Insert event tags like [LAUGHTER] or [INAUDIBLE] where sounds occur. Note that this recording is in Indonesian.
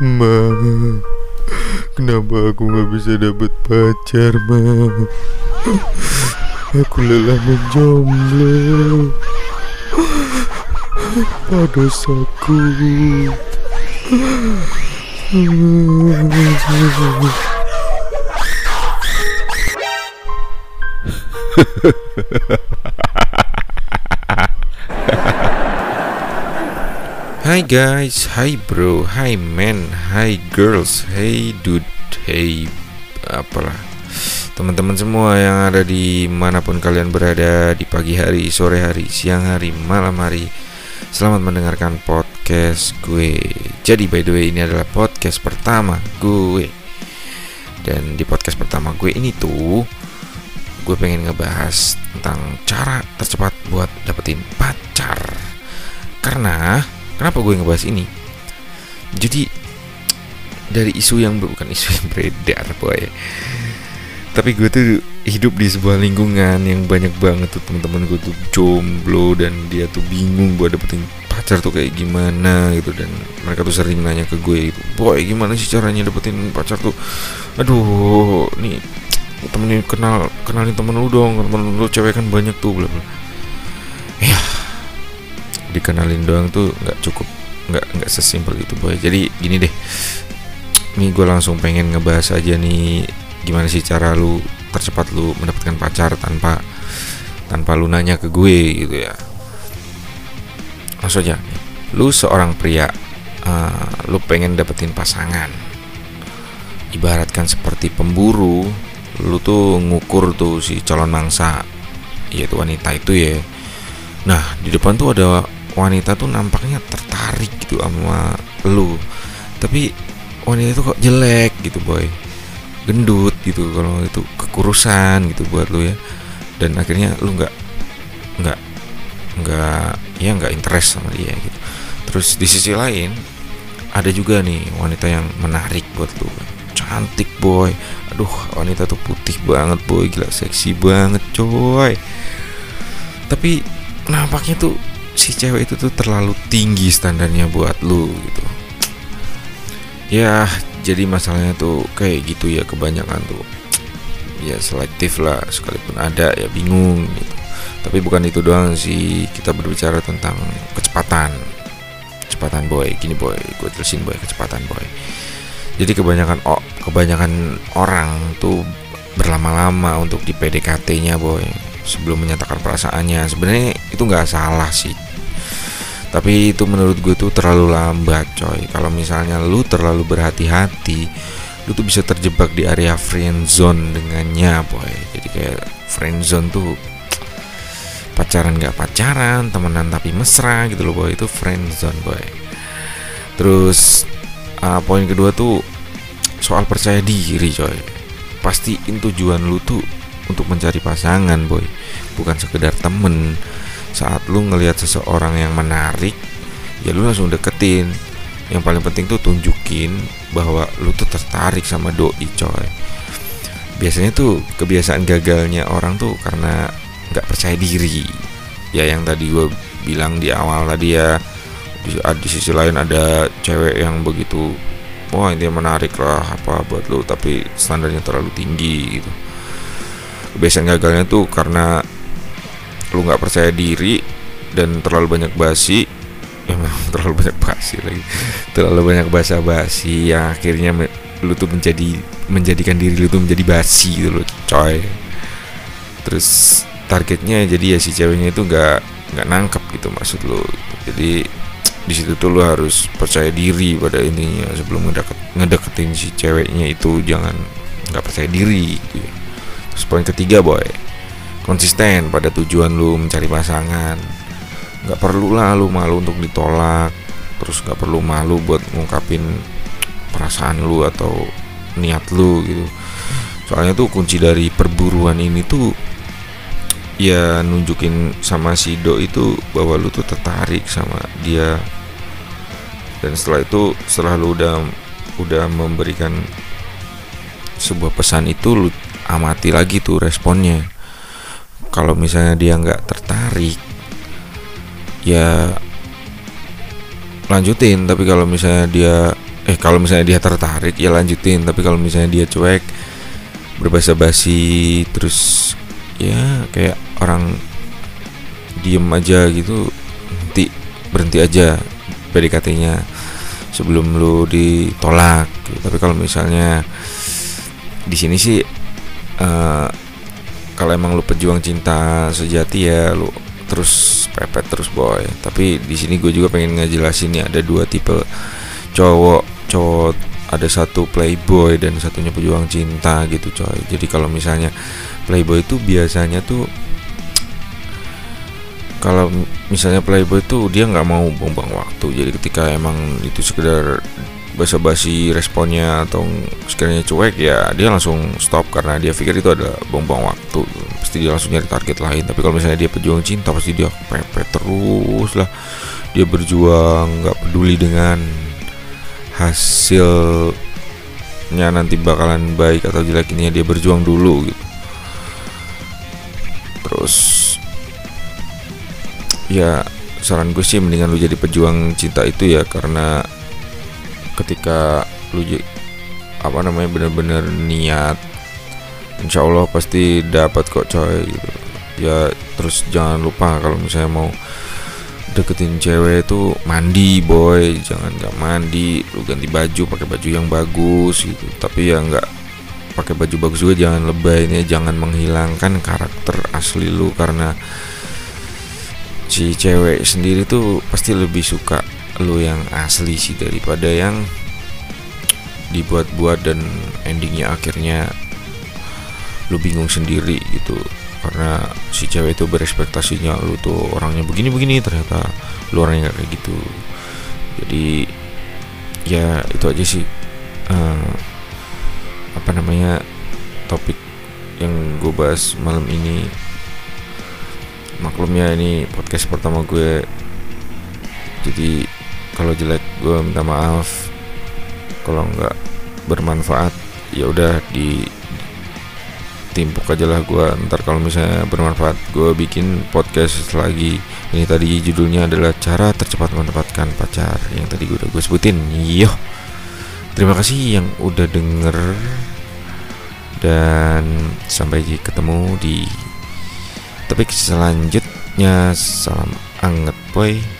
Ma, kenapa aku nggak bisa dapet pacar, Ma? Aku lelah menjomblo pada saku. [LAUGHS] Hai guys, hai bro, hai men, hai girls, hey dude, hey apalah. Teman-teman semua yang ada di mana pun kalian berada Di pagi hari, sore hari, siang hari, malam hari Selamat mendengarkan podcast gue. Jadi by the way ini adalah podcast pertama gue. Dan di podcast pertama gue ini tuh Gue pengen ngebahas tentang cara tercepat buat dapetin pacar. Karena Kenapa gue ngebahas ini? Jadi dari isu yang bukan isu yang beredar boy. Tapi gue tuh hidup di sebuah lingkungan yang banyak banget tuh teman-teman gue tuh jomblo dan dia tuh bingung buat dapetin pacar tuh kayak gimana gitu dan mereka tuh sering nanya ke gue gitu, boy gimana sih caranya dapetin pacar tuh? Aduh, nih temenin kenal kenalin temen lu dong, temen lu cewek kan banyak tuh bla bla. Dikenalin doang tuh nggak cukup nggak nggak sesimpel itu boy. Jadi gini deh. Nih gue langsung pengen ngebahas aja nih gimana sih cara lu tercepat lu mendapatkan pacar tanpa tanpa lu nanya ke gue gitu ya. Aja lu seorang pria uh, lu pengen dapetin pasangan. Ibaratkan seperti pemburu lu tuh ngukur tuh si calon mangsa yaitu wanita itu ya. Nah di depan tuh ada wanita tuh nampaknya tertarik gitu sama lu. Tapi wanita itu kok jelek gitu boy. Gendut gitu kalau itu kekurusan gitu buat lu ya. Dan akhirnya lu nggak nggak nggak ya nggak interest sama dia gitu. Terus di sisi lain ada juga nih wanita yang menarik buat lu. Cantik boy. Aduh wanita tuh putih banget boy. Gila seksi banget coy. Tapi nampaknya tuh si cewek itu tuh terlalu tinggi standarnya buat lu gitu. Ya jadi masalahnya tuh kayak gitu ya kebanyakan tuh. Ya selektif lah sekalipun ada ya bingung gitu. Tapi bukan itu doang sih kita berbicara tentang kecepatan. Kecepatan boy gini boy gue terusin boy kecepatan boy. Jadi kebanyakan oh, kebanyakan orang tuh berlama-lama untuk di PDKT-nya boy. Sebelum menyatakan perasaannya. Sebenarnya itu nggak salah sih tapi itu menurut gue tuh terlalu lambat coy. Kalau misalnya lu terlalu berhati-hati lu tuh bisa terjebak di area friend zone dengannya boy. Jadi kayak friend zone tuh pacaran gak pacaran temenan tapi mesra gitu loh boy. Itu friend zone boy. Terus uh, poin kedua tuh soal percaya diri coy. Pastiin tujuan lu tuh untuk mencari pasangan boy. Bukan sekedar temen saat lu ngelihat seseorang yang menarik ya lu langsung deketin. Yang paling penting tuh tunjukin bahwa lu tuh tertarik sama doi coy. Biasanya tuh kebiasaan gagalnya orang tuh karena nggak percaya diri. Ya yang tadi gue bilang di awal tadi ya di, di sisi lain ada cewek yang begitu wah ini menarik lah apa buat lu? Tapi standarnya terlalu tinggi gitu. Kebiasaan gagalnya tuh karena lu nggak percaya diri dan terlalu banyak basi ya [LAUGHS] terlalu banyak basi lagi. Terlalu banyak basa basi yang akhirnya lu tuh menjadi menjadikan diri lu tuh menjadi basi gitu loh coy. Terus targetnya jadi ya si ceweknya itu nggak nggak nangkep gitu maksud lu. Jadi di situ tuh lu harus percaya diri pada intinya sebelum ngedeket, ngedeketin si ceweknya itu jangan nggak percaya diri gitu ya. terus poin ketiga boy konsisten pada tujuan lu mencari pasangan. Nggak perlu lah lu malu untuk ditolak. Terus nggak perlu malu buat ngungkapin perasaan lu atau niat lu gitu. Soalnya tuh kunci dari perburuan ini tuh ya nunjukin sama si do itu bahwa lu tuh tertarik sama dia. Dan setelah itu setelah lu udah udah memberikan sebuah pesan itu lu amati lagi tuh responnya kalau misalnya dia nggak tertarik ya lanjutin. Tapi kalau misalnya dia eh kalau misalnya dia tertarik ya lanjutin. Tapi kalau misalnya dia cuek berbahasa basi terus ya kayak orang diem aja gitu berhenti berhenti aja PDKT-nya sebelum lu ditolak. Tapi kalau misalnya di sini sih eh, kalau emang lu pejuang cinta sejati ya lu terus pepet terus boy. Tapi di sini gue juga pengen ngejelasin nih ada dua tipe cowok cowok ada satu playboy dan satunya pejuang cinta gitu coy. Jadi kalau misalnya playboy itu biasanya tuh kalau misalnya playboy itu dia nggak mau buang-buang waktu. Jadi ketika emang itu sekedar basa-basi responnya atau sekiranya cuek ya dia langsung stop karena dia pikir itu ada buang-buang waktu. Pasti dia langsung nyari target lain. Tapi kalau misalnya dia pejuang cinta pasti dia pepet terus lah. Dia berjuang nggak peduli dengan hasilnya nanti bakalan baik atau jelek ini dia berjuang dulu gitu. Terus ya saran gue sih mendingan lu jadi pejuang cinta itu ya karena ketika lu apa namanya bener-bener niat insya Allah pasti dapat kok coy gitu. Ya terus jangan lupa kalau misalnya mau deketin cewek itu mandi boy. Jangan nggak mandi lu ganti baju pakai baju yang bagus gitu. Tapi ya nggak pakai baju bagus juga jangan lebay. Ini jangan menghilangkan karakter asli lu karena si cewek sendiri tuh pasti lebih suka lu yang asli sih daripada yang dibuat-buat dan endingnya akhirnya lu bingung sendiri gitu. Karena si cewek itu berespektasinya lu tuh orangnya begini-begini ternyata lu orangnya kayak gitu. Jadi ya itu aja sih eh, apa namanya topik yang gue bahas malam ini. Maklumnya ini podcast pertama gue. Jadi kalau jelek gue minta maaf. Kalau nggak bermanfaat ya udah di timpuk aja lah gue ntar kalau misalnya bermanfaat gue bikin podcast lagi. Ini tadi judulnya adalah cara tercepat mendapatkan pacar yang tadi gue udah gue sebutin. Yo terima kasih yang udah denger. Dan sampai ketemu di topik selanjutnya. Salam anget boy